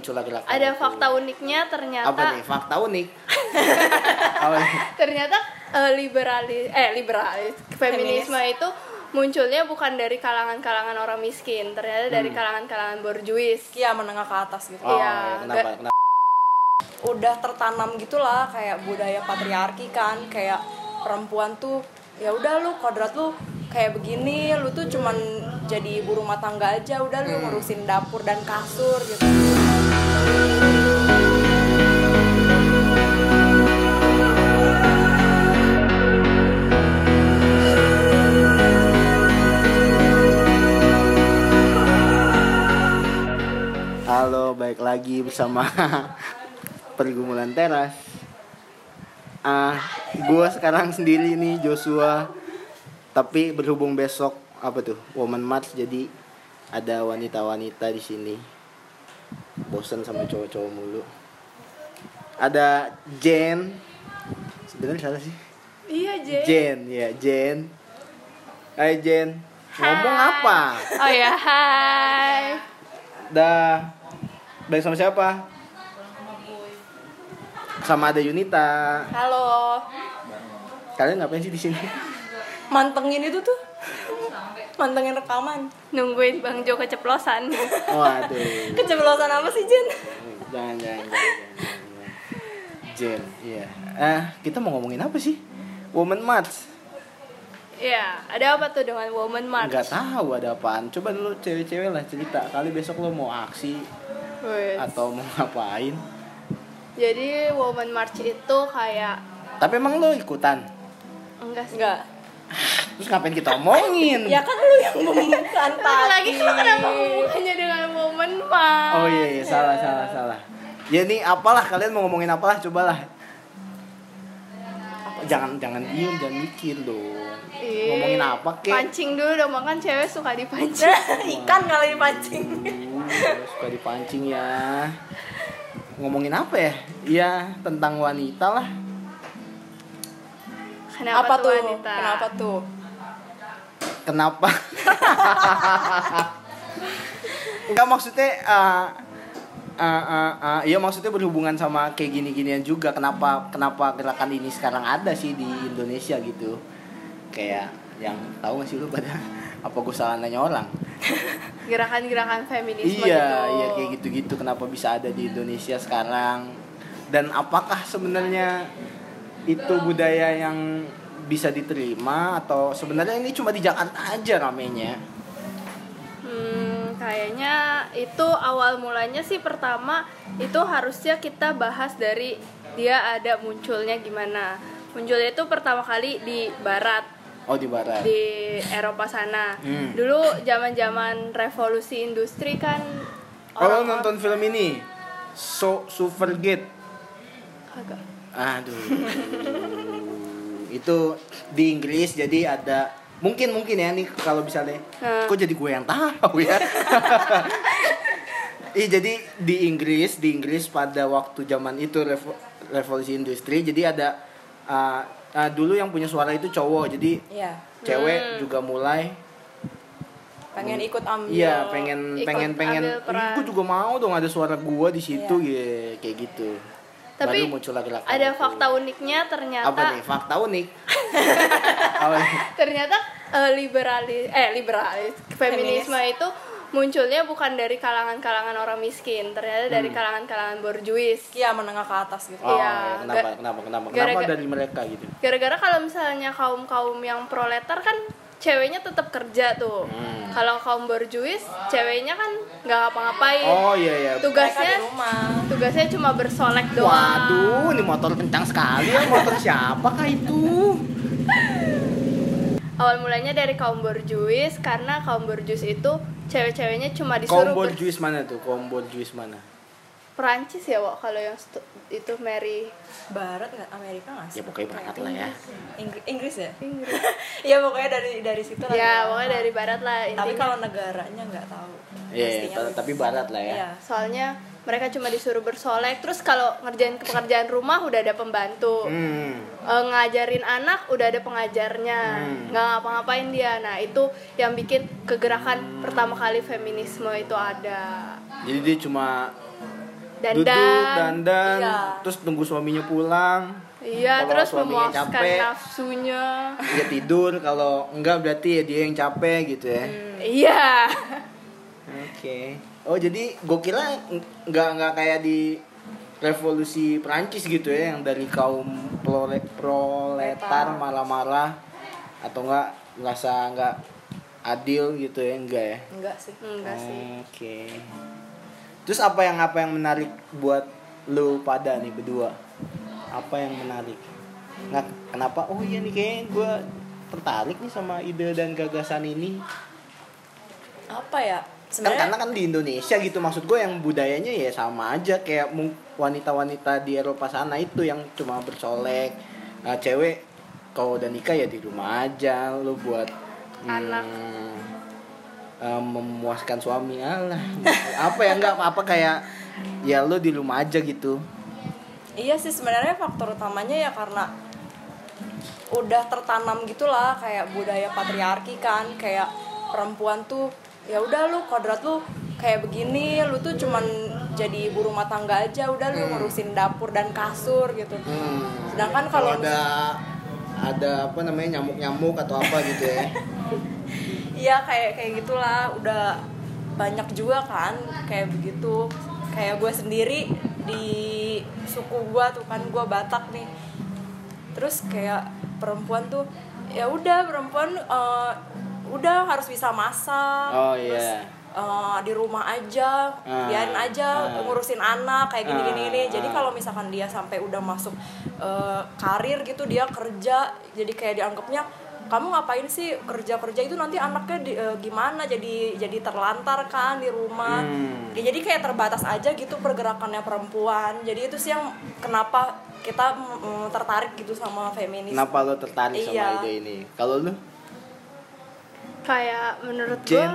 muncul gerakan ada itu. fakta uniknya ternyata. Apa nih? Fakta unik. Ternyata eh, liberalis eh liberalis feminisme itu munculnya bukan dari kalangan-kalangan orang miskin ternyata dari Hmm. kalangan-kalangan borjuis. Iya menengah ke atas gitu. oh, Iya, ya, kenapa kenapa? Udah tertanam gitulah kayak budaya patriarki kan, kayak perempuan tuh ya udah lu kodrat lu kayak begini, lu tuh cuman jadi ibu rumah tangga aja, udah lu ngurusin dapur dan kasur gitu. Halo, baik lagi bersama pergumulan teras. Ah, gua sekarang sendiri nih Joshua. Tapi berhubung besok apa tuh Woman March jadi ada wanita-wanita di sini. Bosan sama cowok-cowok mulu. Ada Jen. Sebenarnya salah sih. iya Jen Jen, ya Jen. Hai Jen. Ngomong Hai. apa? oh ya hai Dah. Baik sama siapa? Sama ada Yunita. Halo, Kalian ngapain sih di sini? Mantengin itu tuh. Mantengin rekaman. nungguin Bang Jo keceplosan Waduh. Keceplosan apa sih, Jen? Jangan, jangan, jangan, jangan, jangan. Jen, iya. Eh, kita mau ngomongin apa sih? Woman March. Iya, ada apa tuh dengan Woman March? Nggak tahu ada apaan. Coba dulu cewek-cewek lah cerita. Kali besok lo mau aksi Wih. atau mau ngapain? Jadi Woman March itu kayak Tapi emang lo ikutan? enggak sih. Enggak. Terus ngapain kita omongin? Ya kan lu yang membukaan Lagi tadi. lo kenapa hubungannya dengan Woman March? Oh iya, iya salah salah salah. Ya nih apalah kalian mau ngomongin apalah cobalah. Jangan jangan diem jangan mikir dong. Ih, Ngomongin apa kek? Pancing dulu dong, makan cewek suka dipancing. Ikan kali dipancing. Uh, suka dipancing ya. Ngomongin apa ya? Iya tentang wanita lah. Kenapa Apa tuh? wanita? Kenapa tuh? Kenapa? Enggak maksudnya uh, uh, uh, uh, iya maksudnya berhubungan sama kayak gini-ginian juga. Kenapa kenapa gerakan ini sekarang ada sih di Indonesia gitu? Kayak yang tahu gak sih lu pada apa gue salah nanya orang? Gerakan-gerakan feminisme iya, gitu. iya kayak gitu-gitu. Kenapa bisa ada di Indonesia sekarang? Dan apakah sebenarnya itu budaya yang bisa diterima atau sebenarnya ini cuma di Jakarta aja ramenya? Hmm, kayaknya itu awal mulanya sih pertama itu harusnya kita bahas dari dia ada munculnya gimana. Munculnya itu pertama kali di barat, Oh di barat. di Eropa sana. Hmm. Dulu zaman-zaman revolusi industri kan Kalau nonton film ini, So Suffragette, Kagak. Aduh, itu di Inggris jadi ada mungkin mungkin ya nih kalau misalnya, Hmm. kok jadi gue yang tahu ya? Iya jadi di Inggris di Inggris pada waktu zaman itu revo- revolusi industri jadi ada uh, uh, dulu yang punya suara itu cowok jadi Iya. cewek Hmm. juga mulai Pengen ikut ambil. Iya, pengen Ikut pengen pengen. Gue juga mau dong ada suara gua di situ ya, kayak gitu. Tapi Baru muncul lagi Ada fakta uniknya ternyata Apa nih? Fakta unik. Ternyata eh, liberalis eh liberalis feminisme itu munculnya bukan dari kalangan-kalangan orang miskin ternyata dari Hmm. kalangan-kalangan borjuis Iya, menengah ke atas gitu. Oh, Iya, ya, kenapa, kenapa, kenapa, kenapa gara-gara- dari mereka gitu? gara-gara kalau misalnya kaum kaum yang proletar kan ceweknya tetap kerja tuh Hmm. kalau kaum borjuis ceweknya kan nggak ngapa-ngapain Oh iya iya. Tugasnya di rumah. tugasnya cuma bersolek doang Waduh, ini motor kencang sekali ya. Motor siapakah itu? awal mulanya dari kaum borjuis karena kaum borjuis itu cewek-ceweknya cuma disuruh ber- juice mana tuh? Kompor juice mana? Perancis ya Wak kalau yang itu Mary Barat nggak Amerika nggak sih? Ya pokoknya barat lah ya. Inggris, Inggris ya? Inggris Iya pokoknya dari dari situ lah. ya pokoknya dari barat lah Tapi intinya kalau negaranya nggak tahu. Iya, Pastinya ta- tapi barat lah ya. Iya. soalnya mereka cuma disuruh bersolek terus kalau ngerjain pekerjaan rumah udah ada pembantu Hmm. Eh, ngajarin anak udah ada pengajarnya Hmm. nggak ngapa-ngapain dia nah itu yang bikin kegerakan pertama kali feminisme itu ada Jadi dia cuma Dandan. duduk dandan Iya. terus tunggu suaminya pulang Iya, Kalau terus suaminya memuaskan capek. nafsunya. dia tidur kalau enggak berarti ya dia yang capek gitu ya Iya. oke oh jadi gue kira nggak nggak kayak di revolusi Prancis gitu ya yang dari kaum prole- proletar marah-marah atau enggak ngerasa nggak adil gitu ya enggak ya enggak sih Enggak sih. Oke. Terus apa yang apa yang menarik buat lu pada nih berdua? Apa yang menarik? Nggak, kenapa? Oh iya nih kayaknya gue tertarik nih sama ide dan gagasan ini. apa ya Kan karena kan di Indonesia gitu maksud gue yang budayanya ya sama aja kayak wanita-wanita di Eropa sana itu yang cuma bersolek. Nah, cewek kalau udah nikah ya di rumah aja lu buat Anak. Eh, memuaskan suami Allah apa ya enggak apa kayak ya lu di rumah aja gitu iya sih sebenarnya faktor utamanya ya karena udah tertanam gitulah kayak budaya patriarki kan kayak perempuan tuh ya udah lu kodrat lu kayak begini lu tuh cuman jadi ibu rumah tangga aja udah lu Hmm. ngurusin dapur dan kasur gitu Hmm. Sedangkan kalau kalau ada ada apa namanya nyamuk-nyamuk atau apa gitu ya Iya kayak kayak gitulah udah banyak juga kan kayak begitu kayak gue sendiri di suku gue tuh kan gue Batak nih terus kayak perempuan tuh ya udah perempuan eh, udah harus bisa masak Oh, terus iya. eh, di rumah aja Ah, biarin aja ah. ngurusin anak kayak gini gini, gini. Ah, jadi ah. kalau misalkan dia sampai udah masuk eh, karir gitu dia kerja jadi kayak dianggapnya kamu ngapain sih kerja kerja itu nanti anaknya di- eh, gimana jadi jadi terlantar kan di rumah Hmm. Ya, jadi kayak terbatas aja gitu pergerakannya perempuan jadi itu sih yang kenapa kita mm, tertarik gitu sama feminis kenapa lo tertarik sama Iya. ide ini kalau lu Kayak menurut gue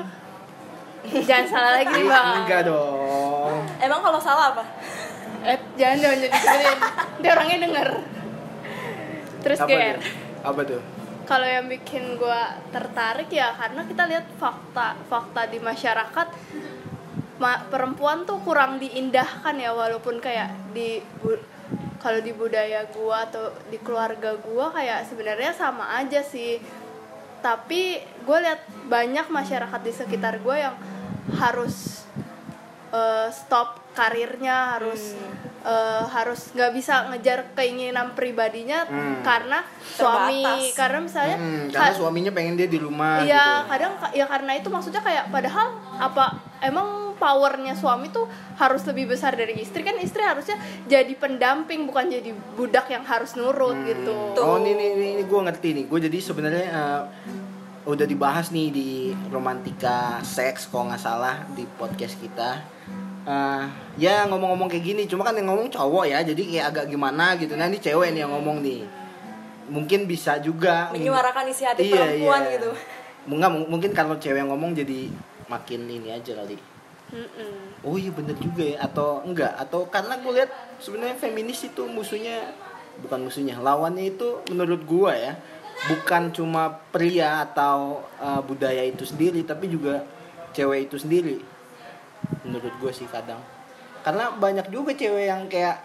jangan salah lagi nih bang. enggak dong emang kalau salah apa Eh, jangan jangan jadi. Dia orangnya denger. Terus apa GR. tuh apa tuh Kalau yang bikin gue tertarik ya karena kita lihat fakta fakta di masyarakat ma- perempuan tuh kurang diindahkan ya walaupun kayak di kalau di budaya gua atau di keluarga gua kayak sebenarnya sama aja sih. Tapi gue lihat banyak masyarakat di sekitar gue yang harus eh, stop karirnya harus eh, harus nggak bisa ngejar keinginan pribadinya Hmm. karena suami Terbatas. karena misalnya Hmm, karena ka- suaminya pengen dia di rumah Iya, gitu kadang ya karena itu maksudnya kayak padahal apa emang powernya suami tuh harus lebih besar dari istri kan istri harusnya jadi pendamping bukan jadi budak yang harus nurut Hmm. gitu. Oh ini ini, ini, gue ngerti nih. Gue jadi sebenarnya eh, udah dibahas nih di romantika seks kalau nggak salah di podcast kita. Eh, ya ngomong-ngomong kayak gini, cuma kan yang ngomong cowok ya, jadi kayak agak gimana gitu. Nah ini cewek nih yang ngomong nih. Mungkin bisa juga menyuarakan isi hati Iya, perempuan iya. gitu Enggak, mungkin kalau cewek yang ngomong jadi makin ini aja kali. Mm-mm. Oh iya bener juga ya atau enggak atau karena gue lihat sebenarnya feminis itu musuhnya bukan musuhnya lawannya itu menurut gua ya bukan cuma pria atau uh, budaya itu sendiri tapi juga cewek itu sendiri menurut gue sih kadang. Karena banyak juga cewek yang kayak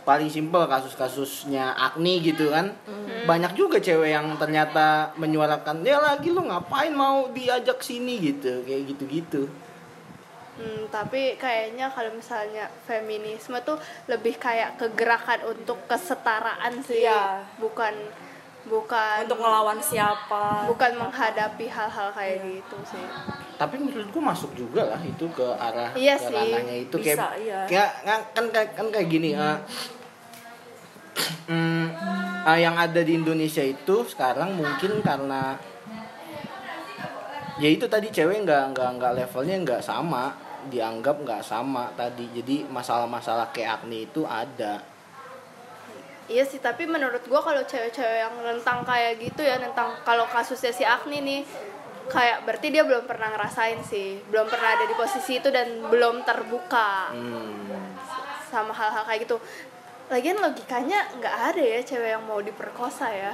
paling simpel kasus-kasusnya Agni gitu kan. Banyak juga cewek yang ternyata menyuarakan ya lagi lu ngapain mau diajak sini? gitu kayak gitu-gitu. Hmm, tapi kayaknya kalau misalnya feminisme tuh lebih kayak kegerakan untuk kesetaraan sih, Iya. bukan bukan untuk ngelawan siapa. bukan menghadapi hal-hal kayak gitu sih. Tapi menurut gua masuk juga lah itu ke arah Iya ke sih. ranahnya itu Bisa, kayak iya. kayak kan kan kan kayak gini eh, mm, eh, yang ada di Indonesia itu sekarang mungkin karena ya itu tadi cewek nggak nggak nggak levelnya nggak sama dianggap nggak sama tadi jadi masalah-masalah kayak acne itu ada Iya sih, tapi menurut gua kalau cewek-cewek yang nentang kayak gitu ya, nentang kalau kasusnya si Agni nih kayak berarti dia belum pernah ngerasain sih, belum pernah ada di posisi itu dan belum terbuka hmm. sama hal-hal kayak gitu. Lagian logikanya nggak ada ya cewek yang mau diperkosa ya.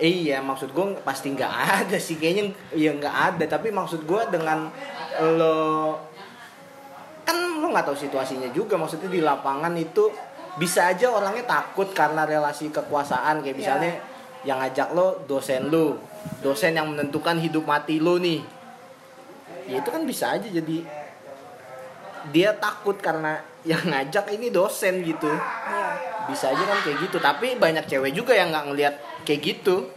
Iya, maksud gue pasti nggak ada sih, kayaknya ya nggak ada. Tapi maksud gue dengan lo kan lo nggak tahu situasinya juga maksudnya di lapangan itu bisa aja orangnya takut karena relasi kekuasaan kayak misalnya yang ngajak lo dosen lo dosen yang menentukan hidup mati lo nih. Ya itu kan bisa aja jadi. Dia takut karena yang ngajak ini dosen gitu. Iya. bisa aja kan kayak gitu. Tapi banyak cewek juga yang nggak ngelihat kayak gitu.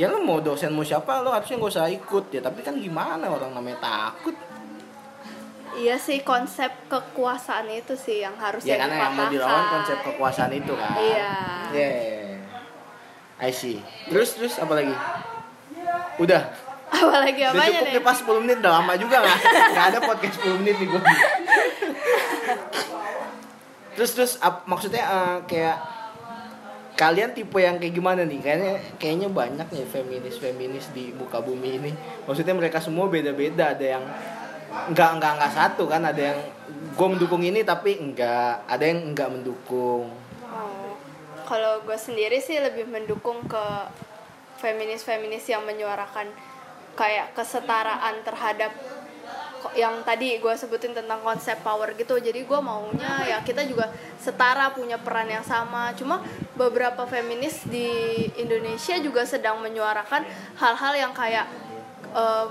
Ya lo mau dosen mau siapa lo harusnya gak usah ikut. Ya tapi kan gimana orang namanya takut? Iya sih konsep kekuasaan itu sih yang harusnya ya karena yang mau dilawan konsep kekuasaan itu kan. Iya. yeah. I see. Terus terus apa lagi udah. Apalagi udah apanya cukup nih? pas 10 menit udah lama juga nggak nggak ada podcast 10 menit nih gue terus terus ap- maksudnya eh, kayak kalian tipe yang kayak gimana nih? Kayaknya kayaknya banyak nih feminis feminis di muka bumi ini. Maksudnya mereka semua beda beda ada yang nggak nggak nggak satu kan? Ada yang gue mendukung ini tapi enggak ada yang enggak mendukung. Oh, kalau gue sendiri sih lebih mendukung ke feminis-feminis yang menyuarakan kayak kesetaraan terhadap yang tadi gue sebutin tentang konsep power gitu. Jadi gue maunya ya kita juga setara punya peran yang sama. Cuma beberapa feminis di Indonesia juga sedang menyuarakan hal-hal yang kayak em,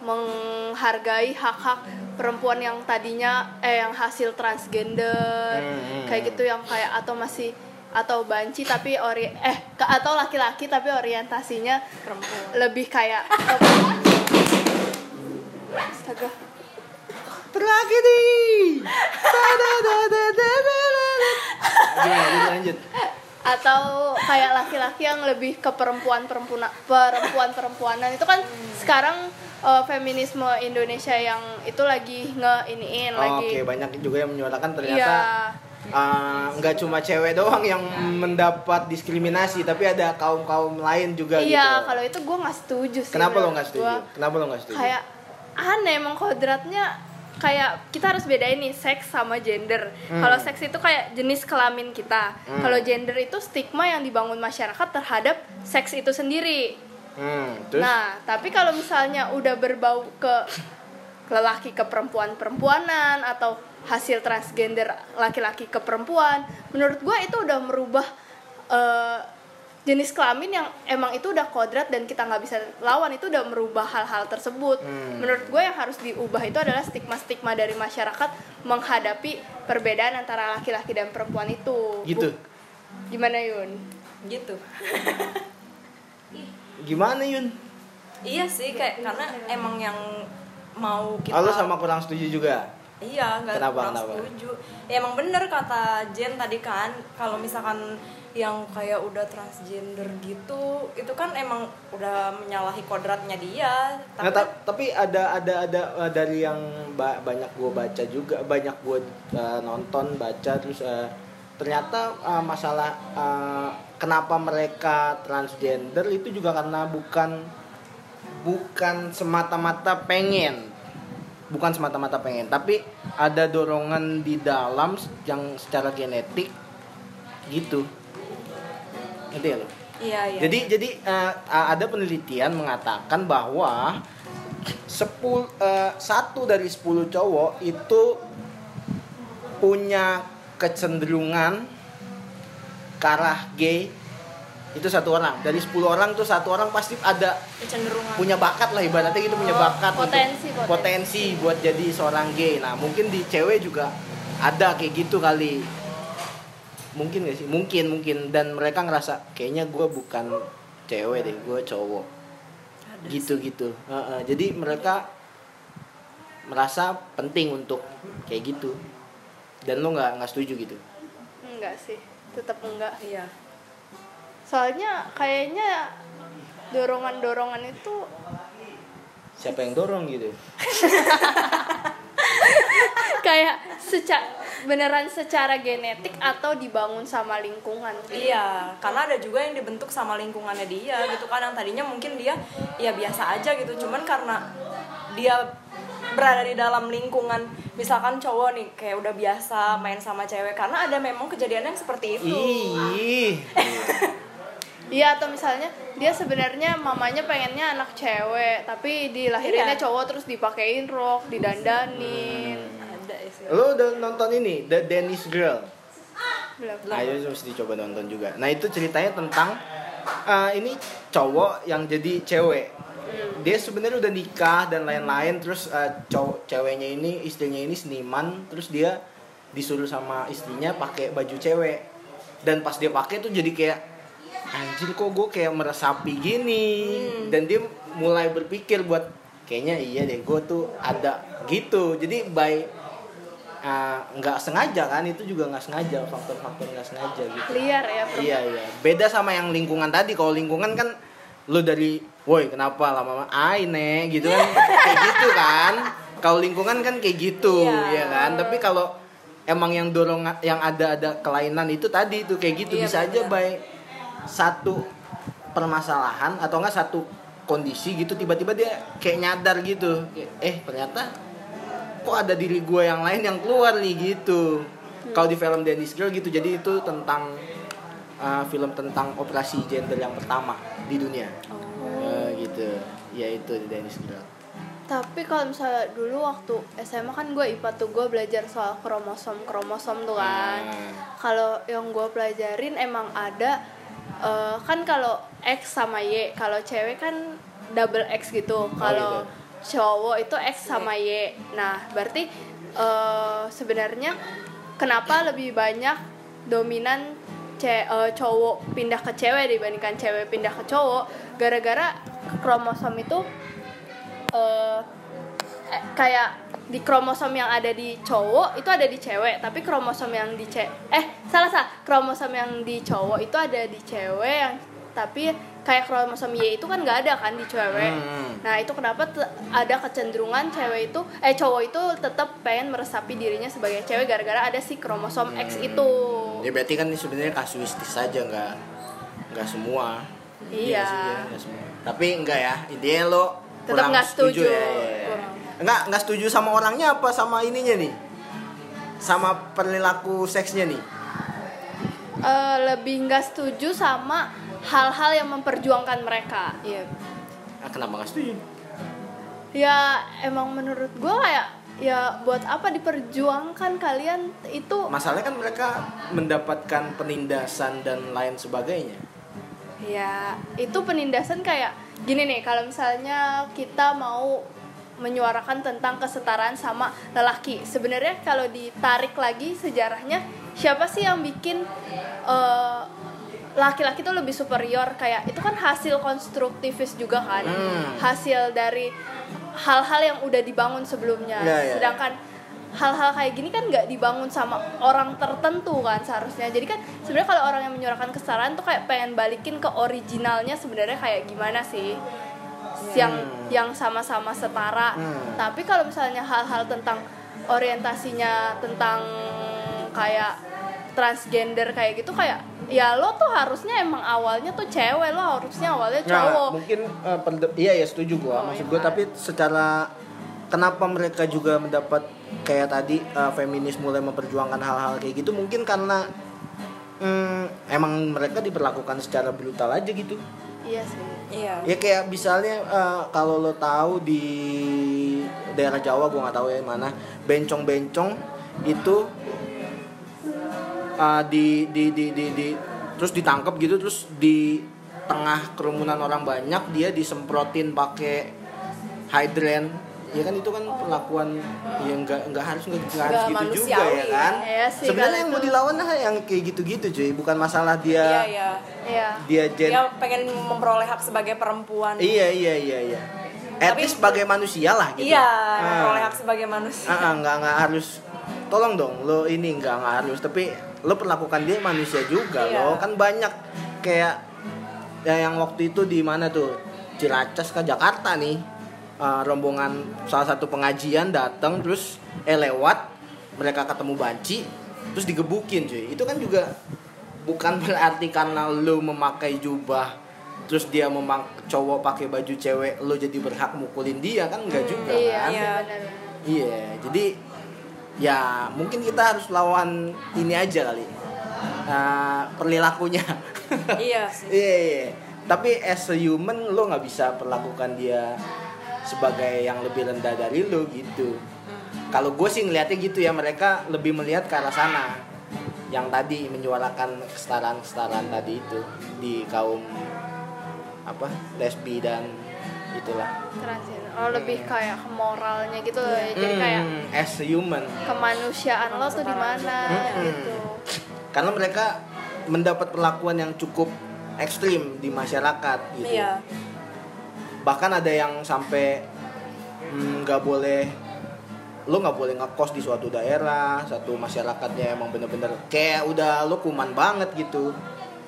menghargai hak-hak perempuan yang tadinya eh yang hasil transgender Hmm, hmm, kayak gitu yang kayak atau masih atau banci tapi ori eh ke- atau laki-laki tapi orientasinya perempuan. lebih kayak Astaga. tragedi! Gimana, lanjut lanjut. Atau kayak laki-laki yang lebih ke perempuan perempuan perempuan perempuanan itu kan sekarang eh, feminisme Indonesia yang itu lagi nge iniin Oh, lagi Oke, banyak juga yang menyuarakan ternyata iya uh, nggak cuma cewek doang yang mendapat diskriminasi, tapi ada kaum kaum lain juga iya gitu. kalau itu gue nggak setuju sih Kenapa lo nggak setuju? gua. Kenapa lo nggak setuju? kayak aneh emang kodratnya kayak kita harus bedain nih seks sama gender. Hmm. Kalau seks itu kayak jenis kelamin kita. Hmm. Kalau gender itu stigma yang dibangun masyarakat terhadap seks itu sendiri. Hmm, terus Nah, tapi kalau misalnya udah berbau ke lelaki ke perempuan perempuanan atau hasil transgender laki-laki ke perempuan, menurut gue itu udah merubah eh, jenis kelamin yang emang itu udah kodrat dan kita nggak bisa lawan itu udah merubah hal-hal tersebut. Hmm. Menurut gue yang harus diubah itu adalah stigma-stigma dari masyarakat menghadapi perbedaan antara laki-laki dan perempuan itu. gitu. Bu- Gimana Yun? gitu Gimana Yun? iya sih kayak karena emang yang mau kita Oh, lo sama kurang setuju juga. Iya, nggak Kenapa, kurang kenapa? setuju. Ya emang bener kata Jen tadi kan, kalau misalkan yang kayak udah transgender gitu, itu kan emang udah menyalahi kodratnya dia. Tapi, Nah, ta- tapi ada ada ada uh, dari yang ba- banyak gue baca juga, banyak gue uh, nonton, baca terus uh, ternyata uh, masalah uh, kenapa mereka transgender itu juga karena bukan bukan semata-mata pengen bukan semata-mata pengen tapi ada dorongan di dalam yang secara genetik gitu ngerti ya lo iya iya. jadi jadi eh, ada penelitian mengatakan bahwa sepul eh, satu dari 10 cowok itu punya kecenderungan ke arah gay itu satu orang. Dari 10 orang tuh satu orang pasti ada kecenderungan. punya bakat lah ibaratnya gitu punya Oh, bakat untuk- potensi, potensi. potensi buat jadi seorang gay. Nah mungkin di cewek juga ada kayak gitu kali. Mungkin gak sih? Mungkin mungkin. Dan mereka ngerasa kayaknya gue bukan cewek deh gue cowok. Ada gitu sih. gitu. Heeh, jadi mereka merasa penting untuk kayak gitu. Dan lo nggak nggak setuju gitu? Enggak sih, tetap enggak. Iya. Soalnya kayaknya dorongan-dorongan itu siapa yang dorong gitu? Kayak secara beneran secara genetik atau dibangun sama lingkungan. Iya, karena ada juga yang dibentuk sama lingkungannya dia gitu. Kan yang tadinya mungkin dia ya biasa aja gitu, cuman karena dia berada di dalam lingkungan misalkan cowok nih kayak udah biasa main sama cewek. Karena ada memang kejadian yang seperti itu. ih Iya atau misalnya dia sebenarnya mamanya pengennya anak cewek tapi dilahirinnya Iya. cowok terus dipakein rok, didandanin. Ada sih. Lo udah nonton ini The Danish Girl? belum Ayo mesti dicoba nonton juga. Nah itu ceritanya tentang eh, ini cowok yang jadi cewek. Dia sebenarnya udah nikah dan lain-lain. Terus eh, cowok ceweknya ini istrinya ini seniman. Terus dia disuruh sama istrinya pakai baju cewek. Dan pas dia pakai tuh jadi kayak anjir kok gue kayak meresapi gini. Dan dia mulai berpikir buat kayaknya iya deh gue tuh ada gitu. Jadi by uh, nggak sengaja kan itu juga nggak sengaja faktor-faktor nggak sengaja gitu. Liar ya iya iya. Beda sama yang lingkungan tadi. Kalau lingkungan kan lu dari woi kenapa lama-lama ai ne gitu kan. Kayak gitu kan. Kalau lingkungan kan kayak gitu Iya. ya kan. Tapi kalau emang yang dorong yang ada ada kelainan itu tadi itu kayak gitu. Iya, bisa aja benar. Satu permasalahan atau enggak satu kondisi gitu tiba-tiba dia kayak nyadar gitu. Eh ternyata kok ada diri gue yang lain yang keluar nih gitu. Kalau di film Dennis Girl gitu jadi itu tentang uh, film tentang operasi gender yang pertama di dunia. Uh, gitu. Ya itu di Dennis Girl. Tapi kalau misalnya dulu waktu SMA kan gue IPA tuh gue belajar soal kromosom kromosom tuh kan. Hmm. Kalau yang gue pelajarin emang ada eh, kan kalau X sama Y, kalau cewek kan double X gitu. Kalau cowok itu X sama Y. Nah berarti eh, sebenarnya kenapa lebih banyak dominan ce- eh, cowok pindah ke cewek dibandingkan cewek pindah ke cowok gara-gara kromosom itu eh, kayak di kromosom yang ada di cowok itu ada di cewek tapi kromosom yang di ce eh salah salah kromosom yang di cowok itu ada di cewek yang tapi kayak kromosom Y itu kan nggak ada kan di cewek Hmm. nah itu kenapa ada kecenderungan cewek itu eh cowok itu tetap pengen meresapi dirinya sebagai cewek gara-gara ada si kromosom X itu ya berarti kan ini sebenarnya kasuistis saja nggak nggak semua Iya. sih, iya, nggak semua tapi enggak ya intinya lo Tetap nggak setuju. ya, ya, ya. Kurang. Enggak, enggak setuju sama orangnya apa sama ininya nih? Sama perilaku seksnya nih. Eh, lebih nggak setuju sama hal-hal yang memperjuangkan mereka Iya. Ah, kenapa enggak setuju? ya emang menurut gue kayak ya buat apa diperjuangkan kalian itu Masalahnya kan mereka mendapatkan penindasan dan lain sebagainya. ya itu penindasan kayak gini nih kalau misalnya kita mau menyuarakan tentang kesetaraan sama lelaki. Sebenarnya kalau ditarik lagi sejarahnya siapa sih yang bikin eh, laki-laki tuh lebih superior? Kayak itu kan hasil konstruktivis juga kan? Hmm. hasil dari hal-hal yang udah dibangun sebelumnya. Ya, ya. sedangkan hal-hal kayak gini kan nggak dibangun sama orang tertentu kan seharusnya. Jadi kan sebenarnya kalau orang yang menyuarakan kesetaraan tuh kayak pengen balikin ke originalnya sebenarnya kayak gimana sih yang yang sama-sama setara Hmm. tapi kalau misalnya hal-hal tentang orientasinya tentang kayak transgender kayak gitu kayak ya lo tuh harusnya emang awalnya tuh cewek lo harusnya awalnya Nah, cowok mungkin eh, perde- iya ya setuju gua. Oh, Maksud iya. gua tapi secara kenapa mereka juga mendapat kayak tadi eh, feminis mulai memperjuangkan hal-hal kayak gitu mungkin karena hmm, emang mereka diperlakukan secara brutal aja gitu. Iya sih Iya. Ya kayak misalnya eh, kalau lo tahu di daerah Jawa gua nggak tahu ya mana bencong-bencong itu eh, di, di di di di terus ditangkap gitu terus di tengah kerumunan orang banyak dia disemprotin pakai hydran ya kan itu kan perlakuan yang nggak nggak harus nggak harus gitu juga manusiawi ya kan Iya sih, sebenarnya yang mau itu. dilawan lah yang kayak gitu-gitu cuy bukan masalah dia Iya, iya. iya dia gen Dia pengen memperoleh hak sebagai perempuan. Iya iya iya iya. At Tapi- least sebagai manusia lah gitu. Iya, Ah. memperoleh hak sebagai manusia. Ah, ah, nggak nggak harus. Tolong dong, lo ini nggak nggak harus. Tapi lo perlakukan dia manusia juga Iya. lo. Kan banyak kayak ya yang waktu itu di mana tuh Ciracas ke Jakarta nih. Ah, rombongan salah satu pengajian datang terus eh lewat mereka ketemu banci terus digebukin cuy itu kan juga bukan berarti karena lo memakai jubah terus dia memak cowok pakai baju cewek lo jadi berhak mukulin dia kan enggak juga iya kan Iya. iya jadi ya mungkin kita harus lawan ini aja kali Ah, perilakunya iya sih. iya iya tapi as a human lo nggak bisa perlakukan dia sebagai yang lebih rendah dari lo gitu. Kalau gue sih ngelihatnya gitu ya mereka lebih melihat ke arah sana. Yang tadi menyuarakan kesetaraan kesetaraan tadi itu di kaum apa lesbi dan itulah. Transgender oh lebih kayak ke moralnya gitu loh ya. jadi kayak Hmm, as a human. kemanusiaan lo tuh di mana Hmm. gitu. Karena mereka mendapat perlakuan yang cukup ekstrim di masyarakat gitu. Iya bahkan ada yang sampai mm, nggak boleh lo nggak boleh ngekos di suatu daerah satu masyarakatnya emang bener-bener kayak udah lo kuman banget gitu.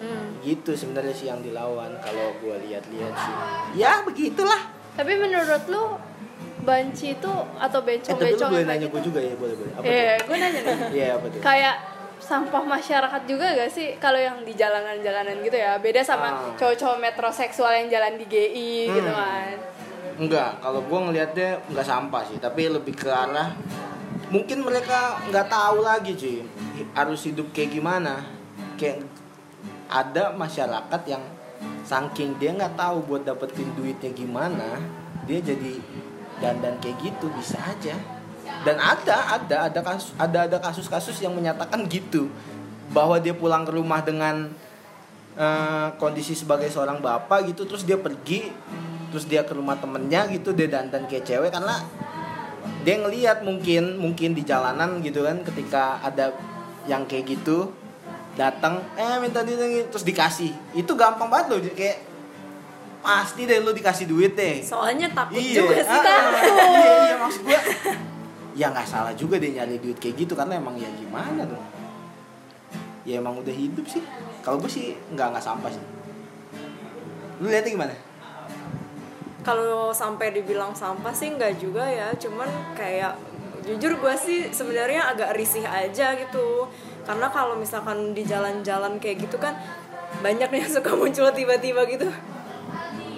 Hmm. gitu sebenarnya sih yang dilawan kalau gue lihat-lihat sih. Ya begitulah. Tapi menurut lu banci itu atau eh tapi lo bencong-bencong boleh nanya gitu? gue juga ya boleh boleh. Apa tuh? gue nanya nih. iya apa tuh? Kayak sampah masyarakat juga gak sih kalau yang di jalanan-jalanan gitu ya beda sama Ah. cowok-cowok metroseksual yang jalan di GI gitu Hmm. kan Enggak, kalau gue ngelihatnya nggak sampah sih, tapi lebih ke arah mungkin mereka nggak tahu lagi cuy harus hidup kayak gimana. Kayak ada masyarakat yang saking dia nggak tahu buat dapetin duitnya gimana, dia jadi dandan kayak gitu bisa aja. Dan ada, ada, ada kasus, ada ada kasus-kasus yang menyatakan gitu. Bahwa dia pulang ke rumah dengan eh, kondisi sebagai seorang bapak gitu terus dia pergi terus dia ke rumah temennya gitu dia dandan kayak cewek karena dia ngelihat mungkin mungkin di jalanan gitu kan ketika ada yang kayak gitu datang eh minta duit terus dikasih. Itu gampang banget loh kayak pasti deh lo dikasih duit deh. Soalnya takut iya. juga sih ah, kan iya iya maksud gua ya nggak salah juga dia nyari duit kayak gitu karena emang ya gimana dong? Ya emang udah hidup sih. Kalau gue sih nggak nggak sampah sih. Lu lihatnya gimana? Kalau sampai dibilang sampah sih nggak juga ya. Cuman kayak jujur gue sih sebenarnya agak risih aja gitu. Karena kalau misalkan di jalan-jalan kayak gitu kan banyak nih yang suka muncul tiba-tiba gitu.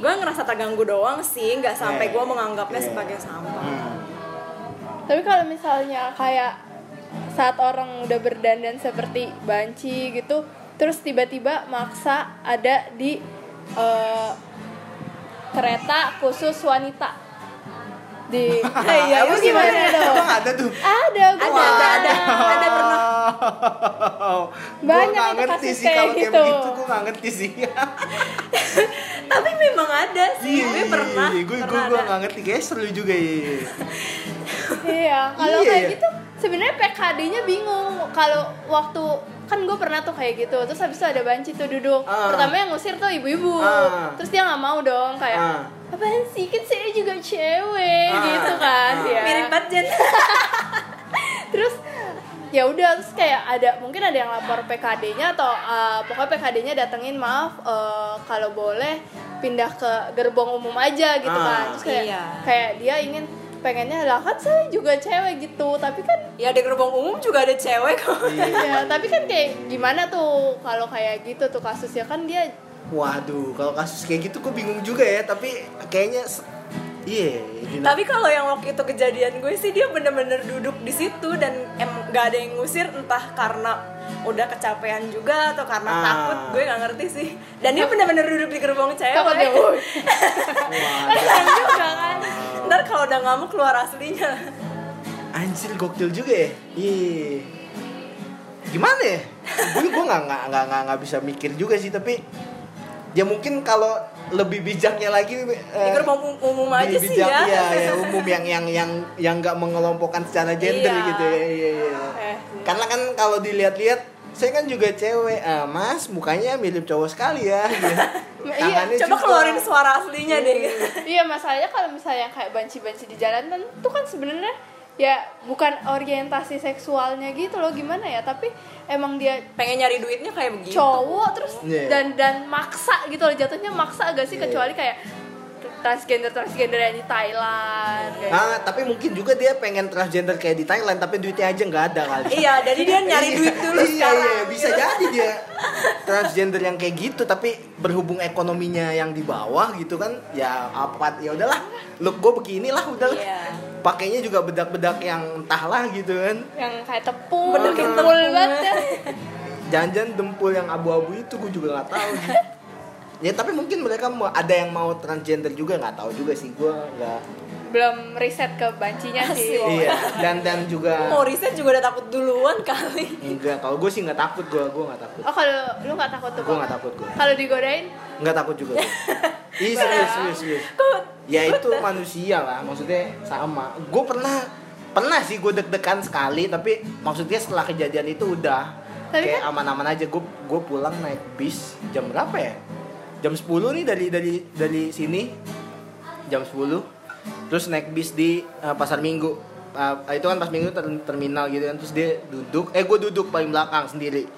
Gue ngerasa terganggu doang sih. Nggak sampai Yeah. gue menganggapnya Yeah. sebagai sampah. Hmm. Tapi kalau misalnya kayak saat orang udah berdandan seperti banci gitu terus tiba-tiba maksa ada di eh, kereta khusus wanita. Di iya, Kamu iya, gimana dong? Emang ada tuh. Ada ada gua ada ada ada pernah. Banyak gue nggak itu ngerti sih kayak kalau kayak gitu. begitu gue nggak ngerti sih. Tapi memang ada sih gue pernah gue gue gue ada. nggak ngerti. Kayak seru juga ya iya kalau Iya, kayak iya. gitu sebenarnya PKD-nya bingung kalau waktu kan gue pernah tuh kayak gitu terus habis itu ada banci tuh duduk Ah. pertama yang ngusir tuh ibu-ibu Ah. terus dia nggak mau dong kayak Ah. apaan sih kan saya juga cewek Ah. gitu kan Ah. ya mirip banget Jen terus ya udah terus kayak ada mungkin ada yang lapor PKD-nya atau uh, pokoknya PKD-nya datengin maaf uh, kalau boleh pindah ke gerbong umum aja gitu Ah. kan terus kayak Iya. kayak dia ingin pengennya lah kan saya juga cewek gitu. Tapi kan ya di gerbong umum juga ada cewek kok. Ya tapi kan kayak gimana tuh kalau kayak gitu tuh kasusnya? Kan dia waduh kalau kasus kayak gitu gue bingung juga ya tapi kayaknya iya gila. Tapi kalau yang waktu itu kejadian gue sih dia bener-bener duduk di situ dan em gak ada yang ngusir entah karena udah kecapean juga atau karena Ah. takut gue nggak ngerti sih. Dan dia bener-bener duduk di gerbong cewek. takut. Waduh. Keren juga kan. Ntar kalau udah ngamuk keluar aslinya. Anjir gokil juga ya. Iya. Gimana ya? Gue gue nggak nggak nggak nggak bisa mikir juga sih tapi ya mungkin kalau lebih bijaknya lagi Di eh, gerbong um- umum aja lebih sih bijak, ya. iya, ya, umum yang yang yang yang nggak mengelompokkan secara gender Iya. gitu ya. Iya, iya. Eh, Karena kan kalau dilihat-lihat saya kan juga cewek, ah, Mas mukanya mirip cowok sekali ya. Iya, Tangannya Coba juga. keluarin suara aslinya deh. iya masalahnya kalau misalnya kayak banci-banci di jalan kan itu kan sebenarnya ya bukan orientasi seksualnya gitu loh gimana ya tapi emang dia Pengen nyari duitnya kayak begitu. cowok terus Iya. dan dan maksa gitu loh jatuhnya maksa agak sih Iya. kecuali kayak transgender transgender yang di Thailand kayak Ah, tapi mungkin juga dia pengen transgender kayak di Thailand tapi duitnya aja nggak ada kali. Iya, jadi dia nyari Iya, duit dulu iya, sekarang. Iya, bisa jadi dia transgender yang kayak gitu tapi berhubung ekonominya yang di bawah gitu kan ya apa ya udahlah look gue beginilah udahlah Iya. pakainya juga bedak-bedak yang entahlah gitu kan yang kayak tepung kayak dempul tepung. banget ya. jangan-jangan dempul yang abu-abu itu gue juga nggak tahu. ya tapi mungkin mereka mau ada yang mau transgender juga nggak tahu juga sih. Gue nggak belum riset ke bancinya sih. Iya dan dan juga mau riset juga udah takut duluan kali. Enggak kalau gue sih nggak takut gue gue nggak takut. Oh kalau lu nggak takut tuh gue nggak takut gue kalau digodain? Nggak takut juga Ih serius serius serius. Ya itu manusia lah maksudnya sama. Gue pernah pernah sih gue deg-degan sekali tapi maksudnya setelah kejadian itu udah Tapi kayak kan- aman-aman aja. Gue gue pulang naik bis jam berapa ya jam 10 nih dari dari dari sini. Jam 10 terus naik bis di uh, pasar minggu. Uh, itu kan pas minggu ter- terminal gitu kan. Terus dia duduk eh gue duduk paling belakang sendiri.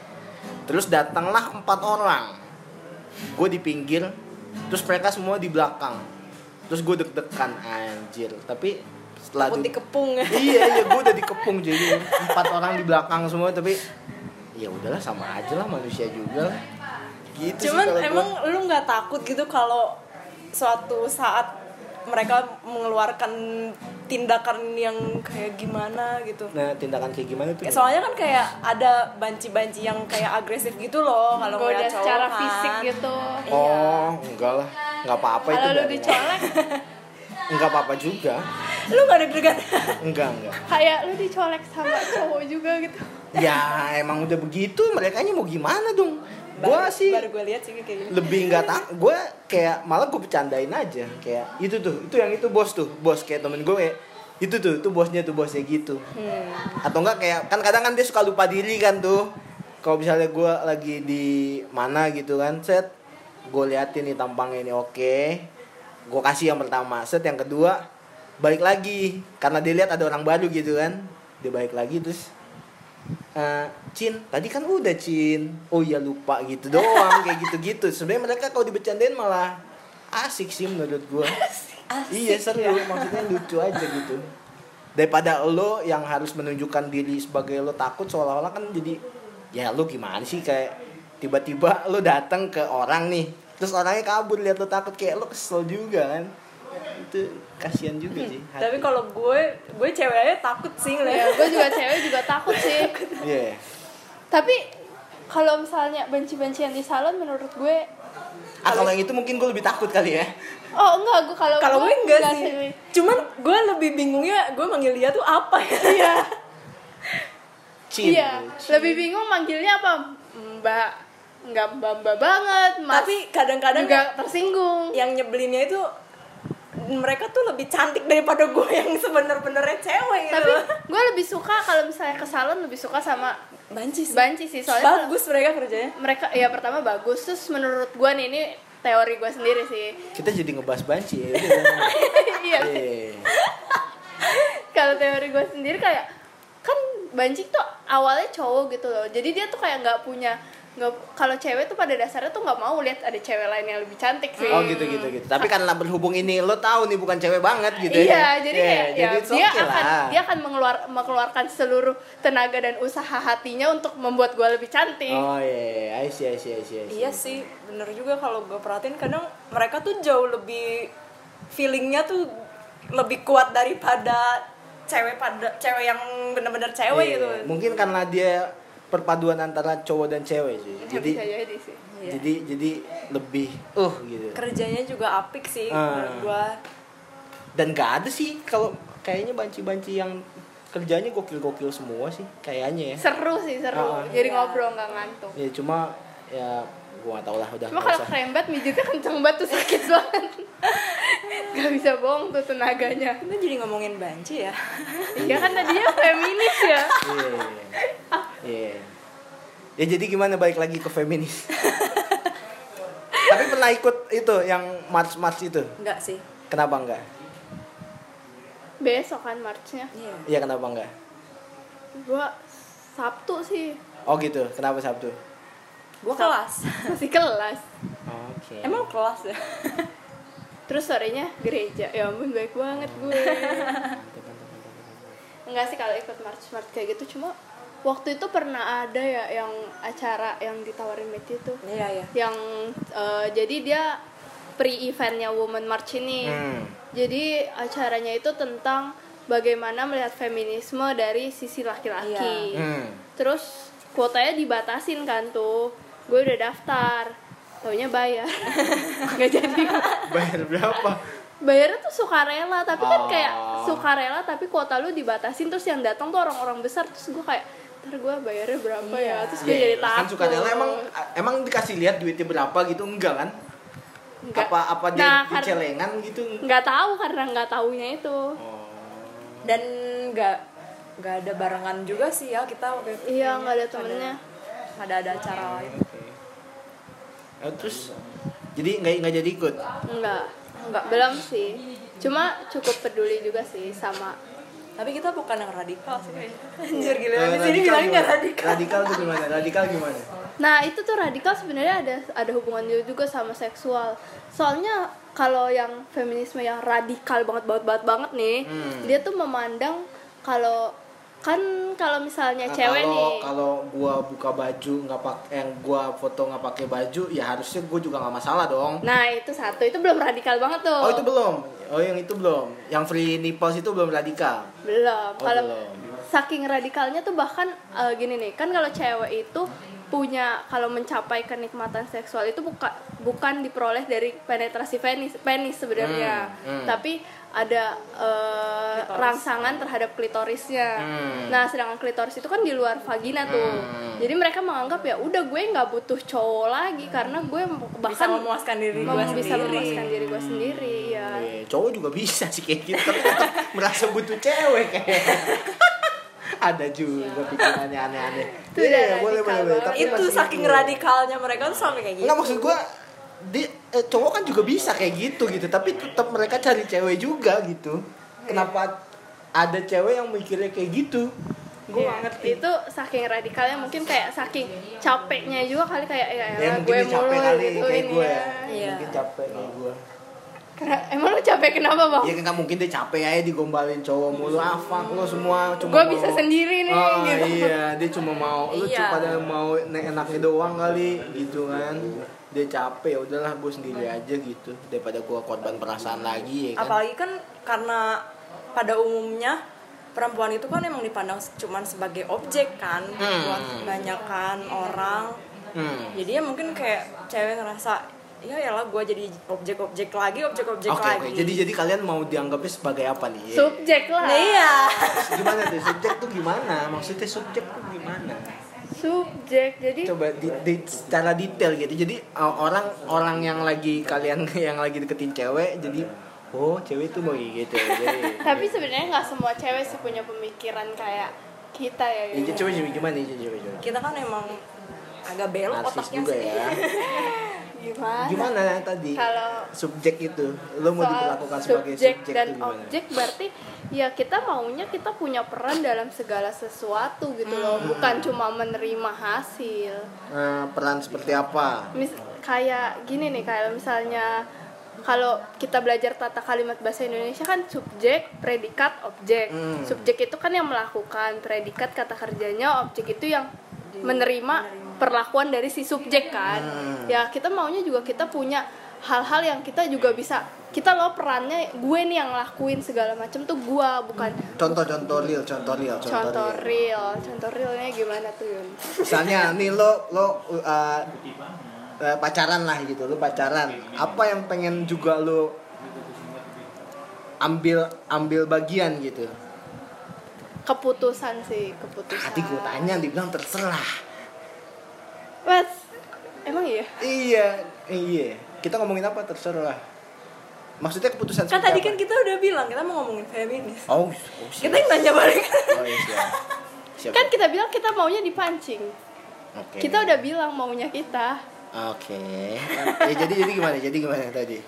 Terus datanglah empat orang. Gue di pinggir terus mereka semua di belakang. Terus gue deg-degan anjir. Tapi setelah takut duduk- dikepung. Ya iya iya gue udah dikepung jadi empat orang di belakang semua tapi ya udahlah sama aja lah manusia juga lah gitu cuman sih kalau gua. emang lu nggak takut gitu kalau suatu saat mereka mengeluarkan tindakan yang kayak gimana gitu? Nah tindakan kayak gimana tuh soalnya kan kayak ada banci-banci yang kayak agresif gitu loh kalau ngeliat cowok secara kan. fisik gitu. Oh enggak lah. Nggak apa-apa itu kalau dicolek? Enggak apa-apa juga. Lu gak deg-degan enggak enggak kayak lu dicolek sama cowok juga gitu. Ya emang udah begitu mereka mau gimana dong gua Baru- sih baru gue lihat sih kayak gini. lebih nggak tak gue kayak malah gue bercandain aja. Kayak itu tuh itu yang itu bos tuh bos kayak temen gue kayak, itu tuh itu bosnya tuh bosnya gitu. Hmm. atau enggak kayak kan kadang kan dia suka lupa diri kan tuh. Kalau misalnya gue lagi di mana gitu kan set gue liatin nih tampangnya ini oke. Gue kasih yang pertama set yang kedua balik lagi. Karena dia lihat ada orang baru gitu kan dia balik lagi terus eh, Cin tadi kan udah Cin. Oh iya lupa gitu doang kayak gitu-gitu. Sebenarnya mereka kalau dibercandain malah asik sih menurut gue iya seru. Maksudnya lucu aja gitu. Daripada lo yang harus menunjukkan diri sebagai lo takut seolah-olah kan jadi ya lo gimana sih kayak tiba-tiba lo datang ke orang nih. Terus orangnya kabur lihat lo takut kayak lo kesel juga kan itu kasihan juga sih hati. tapi kalau gue gue cewek aja takut sih ya gue juga cewek juga takut sih. Iya. tapi kalau misalnya benci-bencian di salon menurut gue ah kalau yang itu mungkin gue lebih takut kali ya. Oh enggak gue kalau kalau gue enggak enggak sih. cuman gue lebih bingungnya gue manggil dia tuh apa ya? Iya. Iya lebih bingung manggilnya apa? Mbak nggak mbak mbak banget mas. Tapi kadang-kadang juga tersinggung. yang nyebelinnya itu mereka tuh lebih cantik daripada gue yang sebener-benernya cewek gitu. Tapi gue lebih suka kalau misalnya ke salon lebih suka sama banci sih. banci sih soalnya bagus mereka kerjanya. mereka ya pertama bagus. Terus menurut gue nih ini teori gue sendiri sih. Kita jadi ngebahas banci ya. Iya. Iya. kalau teori gue sendiri kayak kan banci tuh awalnya cowok gitu loh. Jadi dia tuh kayak nggak punya nggak kalau cewek tuh pada dasarnya tuh nggak mau lihat ada cewek lain yang lebih cantik sih Oh gitu gitu gitu. Tapi karena berhubung ini lo tahu nih bukan cewek banget gitu iya ya. jadi Iya, kayak ya, it's dia okay akan lah. dia akan mengeluar mengeluarkan seluruh tenaga dan usaha hatinya untuk membuat gue lebih cantik Oh iya, I see, I see, I see, I see. iya sih bener juga kalau gue perhatiin kadang mereka tuh jauh lebih feelingnya tuh lebih kuat daripada cewek pada cewek yang bener-bener cewek Iya, gitu Mungkin karena dia perpaduan antara cowok dan cewek sih. Ya, Jadi bisa jadi sih Iya. jadi jadi lebih uh gitu. kerjanya juga apik sih Ah. menurut gue Dan gak ada sih kalau kayaknya banci-banci yang kerjanya gokil-gokil semua sih kayaknya ya. seru sih seru Ah. jadi Iya. ngobrol nggak ngantuk Ya cuma ya gua gak tau lah udah cuma kalau usah. krembat mijitnya kenceng banget tuh sakit banget nggak bisa bohong tuh tenaganya kita jadi ngomongin banci ya iya kan tadinya feminis ya Iya. Iya. Iya. Ya jadi gimana balik lagi ke feminis? Tapi pernah ikut itu yang march-march itu? enggak sih Kenapa enggak? besok kan marchnya iya Iya kenapa enggak? gua sabtu sih Oh gitu. Kenapa Sabtu? gue kelas masih kelas Oke. emang kelas ya terus sorenya gereja ya ampun baik banget gue enggak sih kalau ikut march march kayak gitu cuma waktu itu pernah ada ya yang acara yang ditawarin Matthew tuh iya iya. Yang eh, jadi dia pre eventnya Women March ini. Hmm. jadi acaranya itu tentang bagaimana melihat feminisme dari sisi laki-laki. Hmm. terus kuotanya dibatasin kan tuh. Gue udah daftar. Taunya bayar. Nggak jadi. Bayar berapa? bayarnya tuh sukarela tapi kan Oh. kayak sukarela tapi kuota lu dibatasin. Terus yang datang tuh orang-orang besar. Terus gue kayak ntar gue bayarnya berapa ya? Terus gue jadi takut kan suka emang emang dikasih lihat duitnya berapa gitu? Enggak kan? Nggak. apa apa dia Nah, di celengan gitu? Nggak tahu karena nggak taunya itu. Oh. dan nggak nggak ada barengan juga sih ya kita waktu itu. Iya nggak ada temennya. Nggak ada ada acara lain. Oke. Eh, terus jadi nggak nggak jadi ikut? Nggak Nggak. belum sih. Cuma cukup peduli juga sih sama tapi kita bukan yang radikal sih. Kayaknya anjir gila. Eh, di sini radikal bilang nggak radikal. Radikal tuh gimana? Radikal gimana? Nah itu tuh radikal sebenarnya ada ada hubungannya juga sama seksual. Soalnya kalau yang feminisme yang radikal banget banget banget banget nih, Hmm. dia tuh memandang kalau kan kalau misalnya Nah, cewek kalau nih, kalau gua buka baju nggak pakai yang gua foto nggak pakai baju ya harusnya gua juga nggak masalah dong. Nah itu satu itu belum radikal banget tuh. oh itu belum. Oh yang itu belum. Yang free nipples itu belum radikal. Belum. Oh, Kalau saking radikalnya tuh bahkan eh, gini nih, kan kalau cewek itu punya kalau mencapai kenikmatan seksual itu bukan bukan diperoleh dari penetrasi penis penis sebenarnya, Hmm, hmm. tapi ada eh, Klitoris. rangsangan terhadap klitorisnya. Hmm. Nah, sedangkan klitoris itu kan di luar vagina tuh. Hmm. Jadi mereka menganggap ya udah gue nggak butuh cowok lagi karena gue bisa bahkan memuaskan diri gue bisa sendiri memuaskan diri gue sendiri ya. Eh, cowok juga bisa sih kayak gitu tapi merasa butuh cewek kayak ada juga pikirannya aneh-aneh Itu udah Iya, boleh boleh tapi itu saking itu. radikalnya mereka tuh sampai kayak gitu Enggak maksud gua di eh, cowok kan juga bisa kayak gitu gitu tapi tetap mereka cari cewek juga gitu kenapa ada cewek yang mikirnya kayak gitu gue Iya, gak ngerti itu saking radikalnya mungkin kayak saking capeknya juga kali kayak ya, ya gue mulu kali gitu kayak ini gue ya. ya Iya. mungkin capek kayak gue Karena emang lu capek kenapa bang? ya kan mungkin dia capek aja digombalin cowok mulu ah fuck lo semua cuma gue mau- bisa sendiri nih Ah, gitu. iya dia cuma mau lu Iya. cuma pada mau enaknya doang kali gitu kan dia capek ya udahlah gue sendiri aja gitu daripada gue korban perasaan lagi ya kan apalagi kan karena pada umumnya perempuan itu kan emang dipandang cuman sebagai objek kan Hmm. buat kebanyakan orang hmm. jadi ya mungkin kayak cewek ngerasa ya ya lah gue jadi objek-objek lagi objek-objek Oke lagi oke. Jadi jadi kalian mau dianggapnya sebagai apa nih? Subjek lah. nah, iya Gimana tuh subjek tuh gimana? Maksudnya subjek tuh gimana? Subjek. Jadi Coba di, di- secara detail gitu. Jadi uh, orang orang yang lagi kalian yang lagi deketin cewek jadi oh cewek tuh mau gitu. Jadi, tapi sebenarnya nggak semua cewek sih punya pemikiran kayak kita ya. Ya, Gitu. coba coba gimana ya coba coba. kita kan emang agak belok Narsis otaknya juga sih ya. Gimana? Gimana tadi? Kalau subjek itu lo mau diperlakukan sebagai subjek subjek dan objek berarti ya kita maunya kita punya peran dalam segala sesuatu gitu loh Hmm. bukan cuma menerima hasil Nah, peran seperti apa? Mis kayak gini nih kayak misalnya kalau kita belajar tata kalimat bahasa Indonesia kan subjek, predikat, objek. Hmm. Subjek itu kan yang melakukan, predikat kata kerjanya, objek itu yang menerima perlakuan dari si subjek kan. Hmm. Ya kita maunya juga kita punya hal-hal yang kita juga bisa kita loh perannya gue nih yang lakuin segala macam tuh gue bukan Contoh-contoh real, contoh real, contoh, contoh real. real contoh realnya gimana tuh Yun? misalnya nih lo lo uh, uh, pacaran lah gitu lo pacaran apa yang pengen juga lo ambil ambil bagian gitu keputusan sih keputusan tadi gue tanya dibilang terserah Mas, emang iya? Iya iya. Kita ngomongin apa? Terserah maksudnya keputusan kan tadi apa? kan kita udah bilang kita mau ngomongin feminis oh, oh siap. kita yang nanya balik. Oh iya siap. Siap. Kan kita bilang kita maunya dipancing. Oke. kita udah bilang maunya kita. Oke. Ya, jadi jadi gimana? Jadi gimana tadi?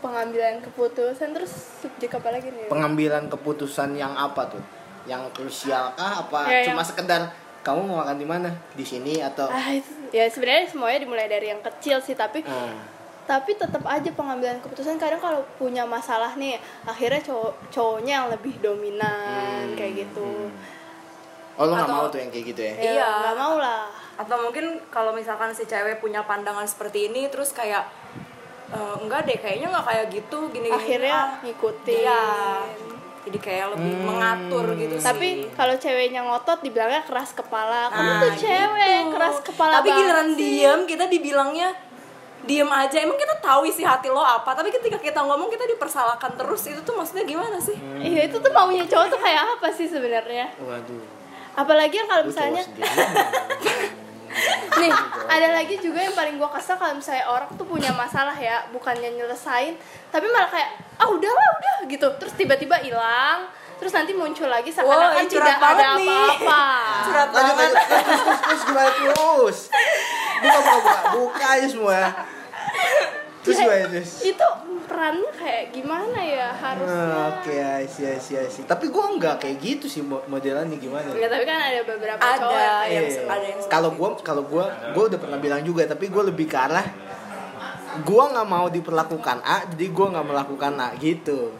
Pengambilan keputusan terus subjek apa lagi nih? Pengambilan keputusan yang apa tuh? Yang krusial kah? Apa Ya, cuma yang- sekedar kamu mau makan di mana? Di sini atau? Ah itu ya sebenarnya semuanya dimulai dari yang kecil sih tapi Ah, tapi tetap aja pengambilan keputusan kadang kalau punya masalah nih akhirnya cowok cowoknya yang lebih dominan Hmm, kayak gitu. hmm. oh lo nggak mau tuh yang kayak gitu ya? Ya Iya. nggak mau lah. Atau mungkin kalau misalkan si cewek punya pandangan seperti ini terus kayak "Eh, enggak deh kayaknya nggak kayak gitu gini gini akhirnya ngikutin. Iya jadi kayak lebih Hmm. mengatur gitu sih tapi kalau ceweknya ngotot dibilangnya keras kepala kamu Nah, tuh cewek gitu. keras kepala tapi banget giliran sih." diam kita dibilangnya diem aja emang kita tahu isi hati lo apa tapi ketika kita ngomong kita dipersalahkan terus itu tuh maksudnya gimana sih Iya itu tuh maunya cowok tuh kayak apa sih sebenarnya? waduh Apalagi yang kalau misalnya. nih ada lagi juga yang paling gua kesel kalau misalnya orang tuh punya masalah ya bukannya nyelesain tapi malah kayak ah udahlah udah gitu. Terus tiba-tiba hilang terus nanti muncul lagi seakan-akan curhat tidak ada apa-apa. Curhat lanjut banget. lanjut terus terus terus gimana terus? Buka buka buka. Buka aja semua terus gimana terus itu perannya kayak gimana ya harusnya Ah, Oke, I see, I see, I see. Tapi gua nggak kayak gitu sih mo- modelannya gimana? Nggak, tapi kan ada beberapa Ada. cowok yang yang Iya. ada yang seperti Kalau gua, kalau gua, gua udah pernah bilang juga, tapi gua lebih ke arah gua nggak mau diperlakukan A, jadi gua nggak melakukan A gitu.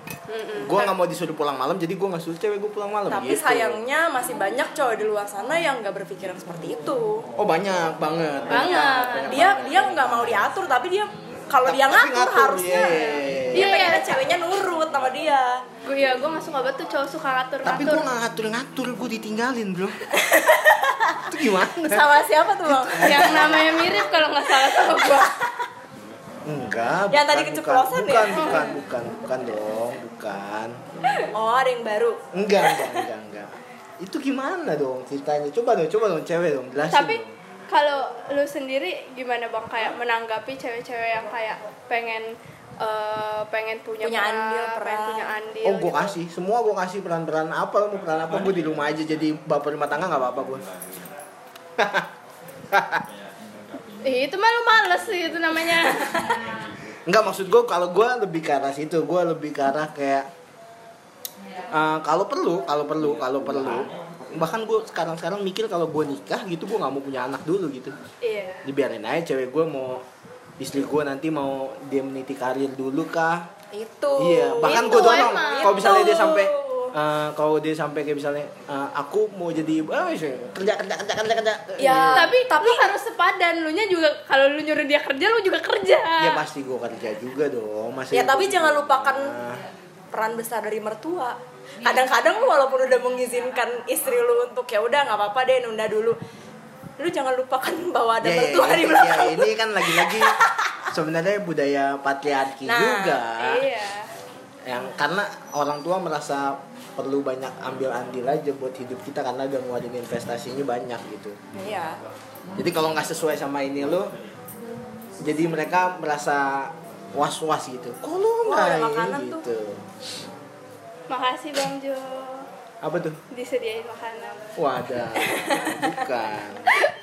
Gua nggak mau disuruh pulang malam, jadi gua nggak suruh cewek gua pulang malam. tapi gitu. sayangnya masih banyak cowok di luar sana yang nggak berpikiran seperti itu Oh banyak banget. Banget. banyak dia banget. dia nggak mau diatur tapi dia kalau dia Tapi ngatur, harusnya iya, iya, iya. dia Iya, pengen iya. ceweknya nurut sama dia gue ya gue nggak suka banget tuh cowok suka ngatur Tapi ngatur gua nggak ngatur-ngatur, gua ditinggalin bro. Itu gimana? sama siapa tuh bang yang namanya mirip kalau nggak salah sama gue Enggak. Yang tadi keceplosan bukan, ya? Bukan, bukan, bukan, bukan dong, bukan. oh ada yang baru Enggak, enggak, enggak, enggak. Itu gimana dong ceritanya? Coba dong, coba dong cewek dong, jelasin. tapi dong. Kalau lu sendiri gimana bang kayak menanggapi cewek-cewek yang kayak pengen eh, pengen punya, Punya peran, andil, pengen peran. punya andil Oh, gue gitu. kasih. Semua gue kasih peran-peran apa, lo mau peran apa, gue di rumah aja jadi bapak rumah tangga nggak apa-apa gue. Ih, itu mah lu males sih itu namanya Enggak maksud gue kalau gue lebih ke arah situ, gue lebih ke arah kayak eh, kalau perlu, kalau perlu, kalau perlu. Bahkan gue sekarang-sekarang mikir kalau gue nikah gitu gue nggak mau punya anak dulu gitu. iya Dibiarin aja cewek gue mau istri gue nanti mau dia meniti karir dulu kah itu Iya, bahkan gue dorong. Kalau misalnya dia sampai eh, kalau dia sampai kayak misalnya eh, aku mau jadi sih, kerja kerja kerja kerja kerja. Ya. tapi tapi- lu harus sepadan lu nya juga kalau lu nyuruh dia kerja lu juga kerja Ya pasti gue kerja juga dong. Masih ya tapi jangan lupakan Nah, peran besar dari mertua kadang-kadang lu walaupun udah mengizinkan istri lu untuk ya udah nggak apa-apa deh nunda dulu lu jangan lupakan bahwa ada ya, mertua ya, di ya, belakang ini kan lagi-lagi sebenarnya budaya patriarki Nah, juga. iya Yang karena orang tua merasa perlu banyak ambil andil aja buat hidup kita karena udah ngeluarin investasinya banyak gitu. iya Jadi kalau nggak sesuai sama ini lo, jadi mereka merasa was-was gitu. Kok lo Wah, nggak makanan tuh. Makasih bang Jo Apa tuh? disediain makanan Wadah, bukan.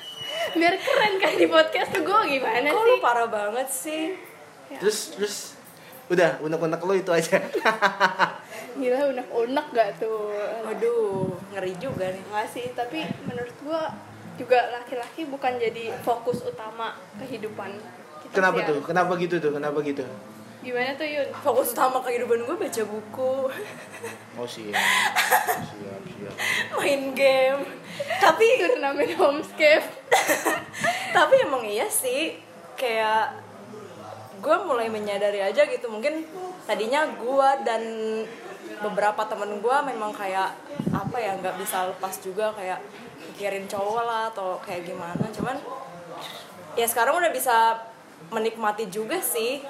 biar keren kan di podcast tuh gue gimana kok sih lu parah banget sih Terus terus udah unek-unek lo itu aja. gila unek-unek gak tuh aduh ngeri juga nih Makasih, tapi menurut gua juga laki-laki bukan jadi fokus utama kehidupan kita Kenapa sih, tuh? ya. Kenapa gitu tuh? Kenapa gitu? Gimana tuh Yun? fokus utama kehidupan gue baca buku. Oh siap, siap, siap. main game. Tapi Turnamen homescape. Tapi emang iya sih. Kayak gue mulai menyadari aja gitu. Mungkin tadinya gue dan beberapa temen gue memang kayak apa ya nggak bisa lepas juga kayak mikirin cowok lah atau kayak gimana. Cuman ya sekarang udah bisa menikmati juga sih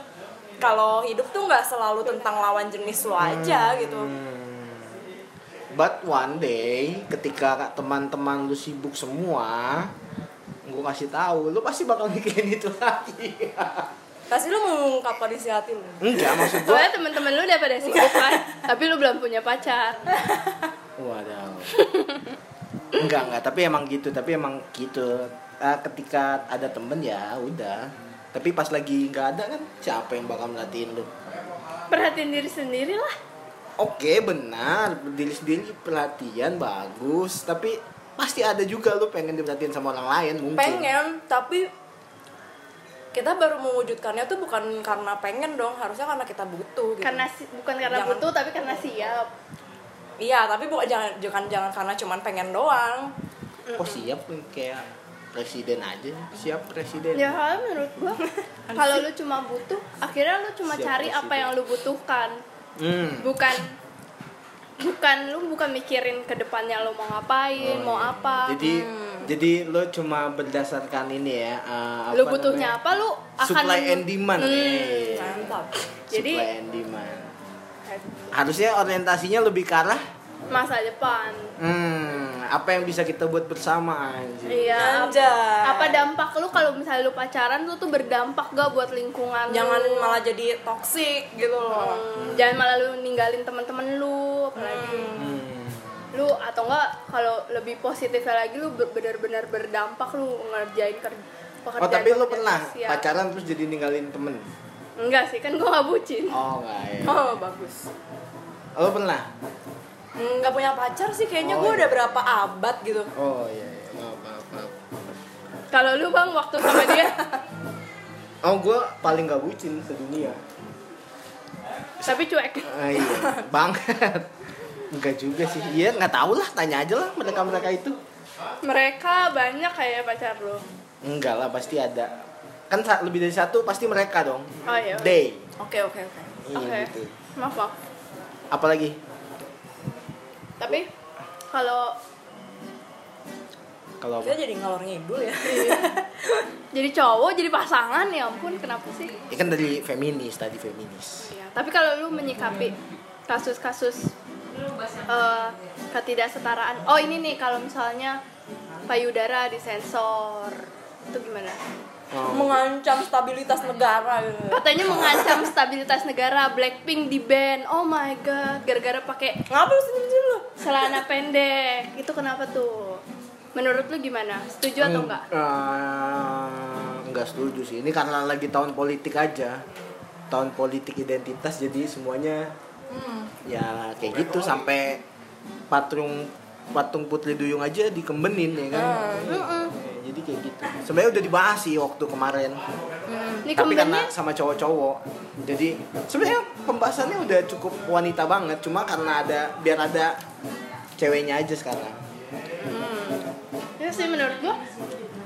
kalau hidup tuh nggak selalu tentang lawan jenis lo aja gitu But one day, ketika teman-teman lu sibuk semua, gue kasih tahu, lu pasti bakal mikirin itu lagi. pasti lo mau mengungkapkan isi hati lo Enggak, maksud gue. Soalnya temen-temen lu udah pada sibuk kan Tapi lu belum punya pacar Waduh. Enggak, enggak, tapi emang gitu, tapi emang gitu. Eh, ketika ada temen ya udah. Tapi pas lagi nggak ada kan, siapa yang bakal merhatiin lu? Perhatiin diri sendiri lah. Oke benar. Diri sendiri perhatian bagus. Tapi pasti ada juga lu pengen diperhatiin sama orang lain mungkin. Pengen tapi kita baru mewujudkannya tuh bukan karena pengen dong. Harusnya karena kita butuh gitu. Karena si- Bukan karena Jangan- butuh tapi karena siap. Iya tapi bukan jangan jangan jangan karena cuman pengen doang. Oh siap kayak presiden aja siap presiden Ya kalau menurut gua Kalau lu cuma butuh Akhirnya lu cuma Siap cari apa presiden. yang lu butuhkan hmm. Bukan Bukan lu bukan mikirin ke depannya lu mau ngapain, Oh, mau iya. apa jadi Hmm. Jadi lo cuma berdasarkan ini ya. eh, apa lu butuhnya namanya? apa lu akan Supply and demand. Hmm. Eh, Mantap. Jadi- supply and demand. Harusnya orientasinya lebih ke arah masa depan hmm, apa yang bisa kita buat bersama anjir. iya Anjay. apa dampak lu kalau misalnya lu pacaran lu tuh berdampak gak buat lingkungan Jangan lu? malah jadi toxic gitu loh. Hmm, jangan malah lu ninggalin teman-teman lu apalagi Hmm. lu atau enggak kalau lebih positifnya lagi lu benar-benar berdampak lu ngerjain ker- pekerjaan Oh tapi pekerjaan pernah sosial. pacaran terus jadi ninggalin temen? enggak sih kan gua gak bucin Oh enggak ya. Oh, bagus. Lo pernah? Nggak punya pacar sih kayaknya Oh, gue iya. udah berapa abad gitu. Oh iya, iya. maaf maaf maaf. kalau lu bang waktu sama dia Oh gue paling gak bucin sedunia. tapi cuek Ah, iya banget. Enggak juga sih. Iya nggak tahu lah. Tanya aja lah mereka mereka itu. mereka banyak kayak pacar lu Enggak lah pasti ada. Kan lebih dari satu pasti mereka dong. oh iya Day. Oke, oke, oke. Iya Oke. gitu. maaf maaf Apalagi tapi kalau kalau Kita jadi ngalor ngidul ya. jadi cowok jadi pasangan ya ampun kenapa sih Ya kan dari feminis tadi feminis. Iya, tapi kalau lu menyikapi kasus-kasus eh, ketidaksetaraan, oh ini nih kalau misalnya payudara disensor, itu gimana? Oh. Mengancam stabilitas negara gitu. Katanya mengancam stabilitas negara, Blackpink di ban. Oh my god, gara-gara pakai Ngapa lu senyum lu? celana pendek. Itu kenapa tuh? Menurut lu gimana? Setuju atau enggak? Eh, enggak setuju sih. Ini karena lagi tahun politik aja. Tahun politik identitas jadi semuanya Hmm. ya kayak gitu sampai patung patung Putri Duyung aja dikembenin ya kan. Hmm. Mm-mm. Ya, jadi kayak gitu. Sebenarnya udah dibahas sih waktu kemarin. Ini Tapi karena sama cowok-cowok. Jadi sebenarnya pembahasannya udah cukup wanita banget, cuma karena ada biar ada ceweknya aja sekarang. ya sih menurut gua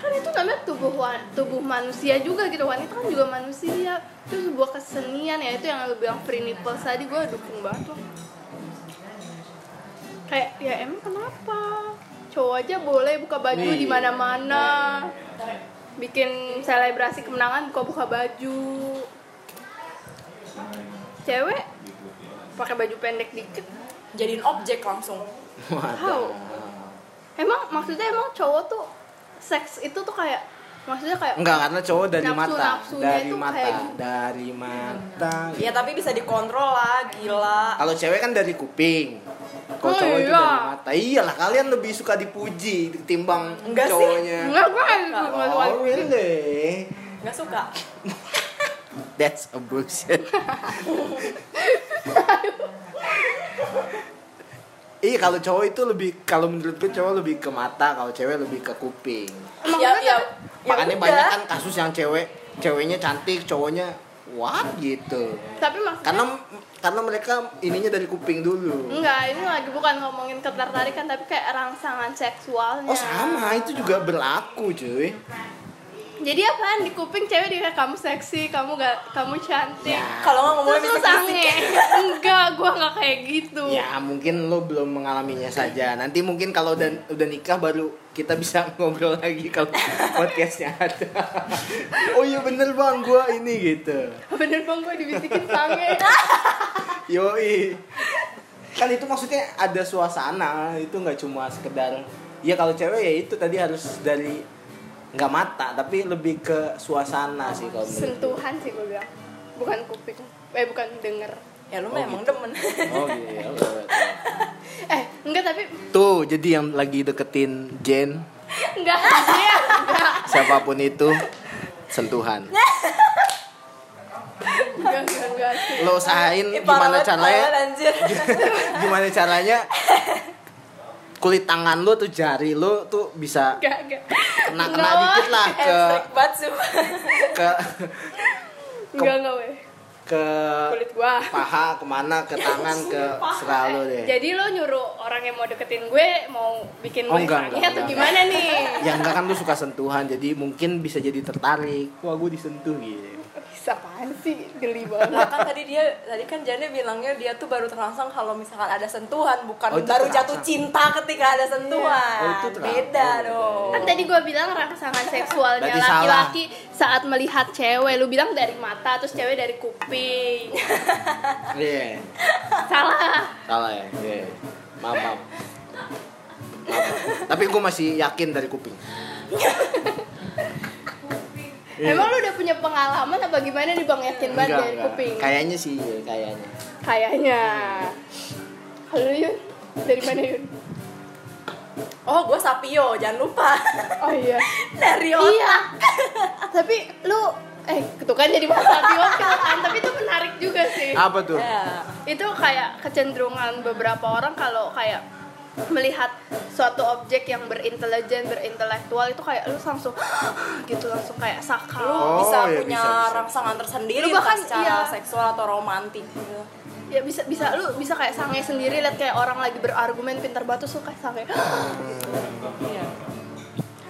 kan itu namanya tubuh tubuh manusia juga gitu wanita kan juga manusia itu sebuah kesenian ya itu yang lu bilang free nipples tadi gua dukung banget loh kayak ya emang kenapa cowok aja boleh buka baju Iya. di mana-mana bikin selebrasi kemenangan buka-buka baju cewek pakai baju pendek dikit Jadiin objek langsung. Tahu. Emang maksudnya emang cowok tuh seks itu tuh kayak maksudnya kayak Enggak, karena cowok dari Nafsu- mata, nafsunya dari itu mata, kayak gitu. dari mata. Ya tapi bisa dikontrol lah, gila. Kalau cewek kan dari kuping. Kalau Oh, cowok itu iya. dari mata. Iyalah, kalian lebih suka dipuji ketimbang Enggak sih. cowoknya. enggak gue enggak Oh, really? Nggak suka. That's a bullshit. Iya kalau cowok itu lebih kalau menurut gue cowok lebih ke mata, kalau cewek lebih ke kuping. Ya, ya, ya Makanya udah. banyak kan kasus yang cewek ceweknya cantik, cowoknya what gitu. tapi maksudnya Karena karena mereka ininya dari kuping dulu. enggak ini lagi bukan ngomongin ketertarikan tapi kayak rangsangan seksualnya Oh sama itu juga berlaku cuy. jadi apaan di kuping cewek dia kamu seksi kamu gak kamu cantik Ya. Kalau nggak ngomongin terus sange enggak gue nggak kayak gitu Ya mungkin lo belum mengalaminya saja. Nanti mungkin kalau udah udah nikah baru kita bisa ngobrol lagi kalau podcastnya ada. oh iya bener bang, gua ini gitu. bener bang gue dibisikin sange Yoi. Kan itu maksudnya ada suasana, itu nggak cuma sekedar. Ya kalau cewek ya itu tadi harus dari nggak mata, tapi lebih ke suasana sih kalau sentuhan sih gue bilang bukan kuping eh bukan denger Ya lu Oh, memang gitu. demen. Oh iya. betul. eh enggak tapi Tuh, jadi yang lagi deketin Jen, enggak siapa pun itu, sentuhan. enggak enggak enggak Lo usahain Ih, gimana caranya, gimana caranya kulit tangan lo tuh jari lo tuh bisa enggak enggak kena kena Enggak, dikit lah ke Efek banget sumpah. ke enggak enggak ke kulit gua paha ke mana ke tangan ke serah lo deh. jadi lo nyuruh orang yang mau deketin gue mau bikin Oh, enggak, enggak, atau enggak. gimana nih Ya enggak kan lu suka sentuhan jadi mungkin bisa jadi tertarik. Wah gue disentuh gitu. Apaan sih geli banget Nah kan tadi dia tadi kan Jane bilangnya dia tuh baru terangsang kalau misalkan ada sentuhan bukan Oh, baru terangsang. jatuh cinta ketika ada sentuhan. Oh, itu terangsang. Beda dong. kan tadi gue bilang rangsangan seksualnya laki-laki saat melihat cewek lu bilang dari mata terus cewek dari kuping Iya. salah Salah ya. Iya. Maaf, maaf. Maaf. Tapi gue masih yakin dari kuping. Iya. emang lu udah punya pengalaman apa gimana nih bang yakin banget Enggak, dari enggak. kuping Kayaknya sih, kayaknya. kayaknya halo Yun dari mana Yun Oh, gue Sapio, jangan lupa. oh iya Dari otak. iya tapi lu eh itu kan jadi bahasa biokil kan tapi itu menarik juga sih Apa tuh? Ya. itu kayak kecenderungan beberapa orang kalau kayak melihat suatu objek yang berintelijen berintelektual itu kayak lu langsung gitu langsung kayak Lu sakau Oh, bisa iya, punya bisa, bisa. rangsangan tersendiri Lu bahkan, secara iya. seksual atau romantis gitu. ya bisa bisa lu bisa kayak sange sendiri lihat kayak orang lagi berargumen pintar batu suka sange Iya.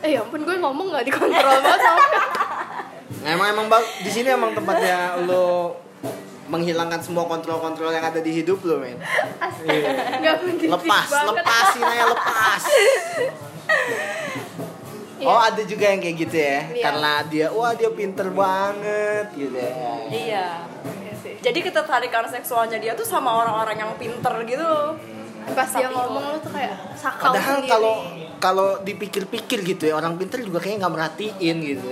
eh ya ampun gue ngomong nggak dikontrol banget sama Nah, emang emang bang, di sini emang tempatnya lo menghilangkan semua kontrol-kontrol yang ada di hidup lo, men. Iya. penting Lepas, lepasin aja lepas. Iya. Oh, ada juga yang kayak gitu ya. Iya. Karena dia wah dia pinter banget gitu ya. Iya. Sih. Jadi ketertarikan seksualnya dia tuh sama orang-orang yang pinter gitu. pas dia ngomong lu tuh kayak sakau Padahal kalau kalau dipikir-pikir gitu ya orang pinter juga kayaknya nggak merhatiin gitu.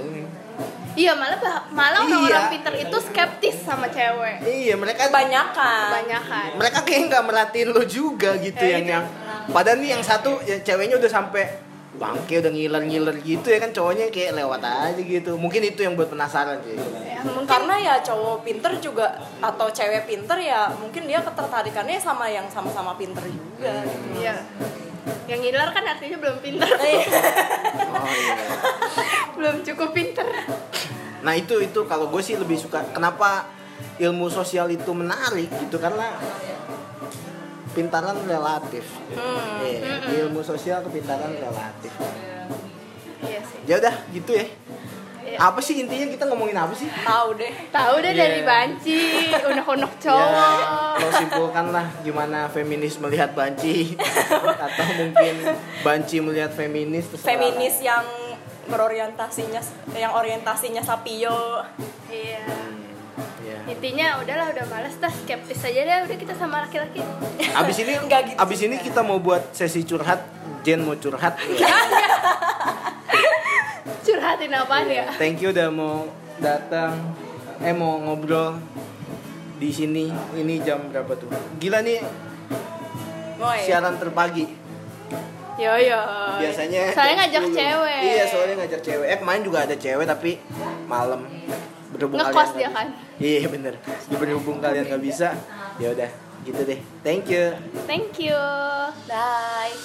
Iya malah malah Iya. orang-orang pintar itu skeptis sama cewek. Iya mereka Kebanyakan. kebanyakan. Mereka kayak nggak merhatiin lo juga gitu Eh, yang itu. yang padahal nih yang satu ya, ceweknya udah sampai bangke udah ngiler-ngiler gitu ya kan cowoknya kayak lewat aja gitu. Mungkin itu yang buat penasaran sih. Ya, mungkin. Karena ya cowok pinter juga atau cewek pinter ya mungkin dia ketertarikannya sama yang sama-sama pinter juga. iya. Yang ngiler kan artinya belum pintar oh iya. Belum cukup pintar nah itu itu kalau gue sih lebih suka kenapa ilmu sosial itu menarik gitu karena pintaran relatif Hmm. Iya, ilmu sosial kepintaran relatif iya sih ya udah gitu ya Iya. apa sih intinya kita ngomongin apa sih Tahu deh. tahu deh Iya. dari banci unek-unek Ya, cowok lo simpulkan lah gimana feminis melihat banci atau mungkin banci melihat feminis. Feminis yang berorientasinya yang orientasinya sapio. iya. Iya. intinya udahlah udah males dah skeptis aja deh udah kita sama laki-laki. Abis ini Nggak gitu abis ini kita mau buat sesi curhat Jen mau curhat. Curhatin apaan ya? Thank you udah mau datang eh mau ngobrol di sini. Ini jam berapa tuh? Gila nih Moy. siaran terpagi yo yo biasanya saya ngajak 10. cewek. Iya soalnya ngajak cewek. Eh kemarin juga ada cewek tapi malam. Berhubung Ngekos kalian dia kan? iya bener. Ya, berhubung kalian nggak bisa ya udah gitu deh. Thank you. Thank you. Bye.